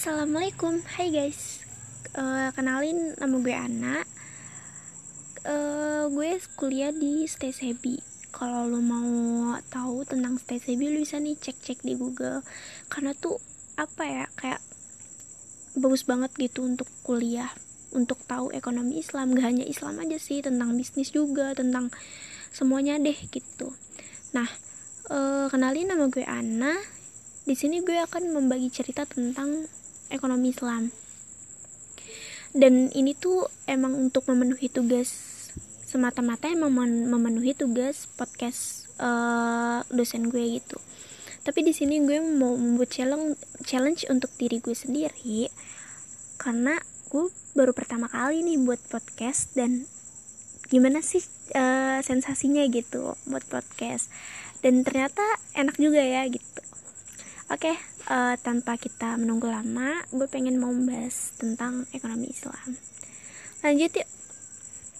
Assalamualaikum, hai guys. Uh, Kenalin nama gue Ana. Uh, Gue kuliah di Stay Sebi. Kalau lo mau tahu tentang Stay Sebi Lo bisa nih cek-cek di Google. Karena tuh apa ya Kayak bagus banget gitu untuk kuliah. Untuk tahu ekonomi Islam. Gak hanya Islam aja sih Tentang bisnis juga Tentang semuanya deh gitu. Nah uh, kenalin nama gue Ana. Di sini gue akan membagi cerita tentang ekonomi Islam. Dan ini tuh emang untuk memenuhi tugas semata-mata emang memenuhi tugas podcast uh, dosen gue gitu. Tapi di sini gue mau membuat challenge challenge untuk diri gue sendiri karena gue baru pertama kali nih buat podcast dan gimana sih uh, sensasinya gitu buat podcast. Dan ternyata enak juga ya gitu. Oke okay, uh, tanpa kita menunggu lama gue pengen mau membahas tentang ekonomi Islam. Lanjut yuk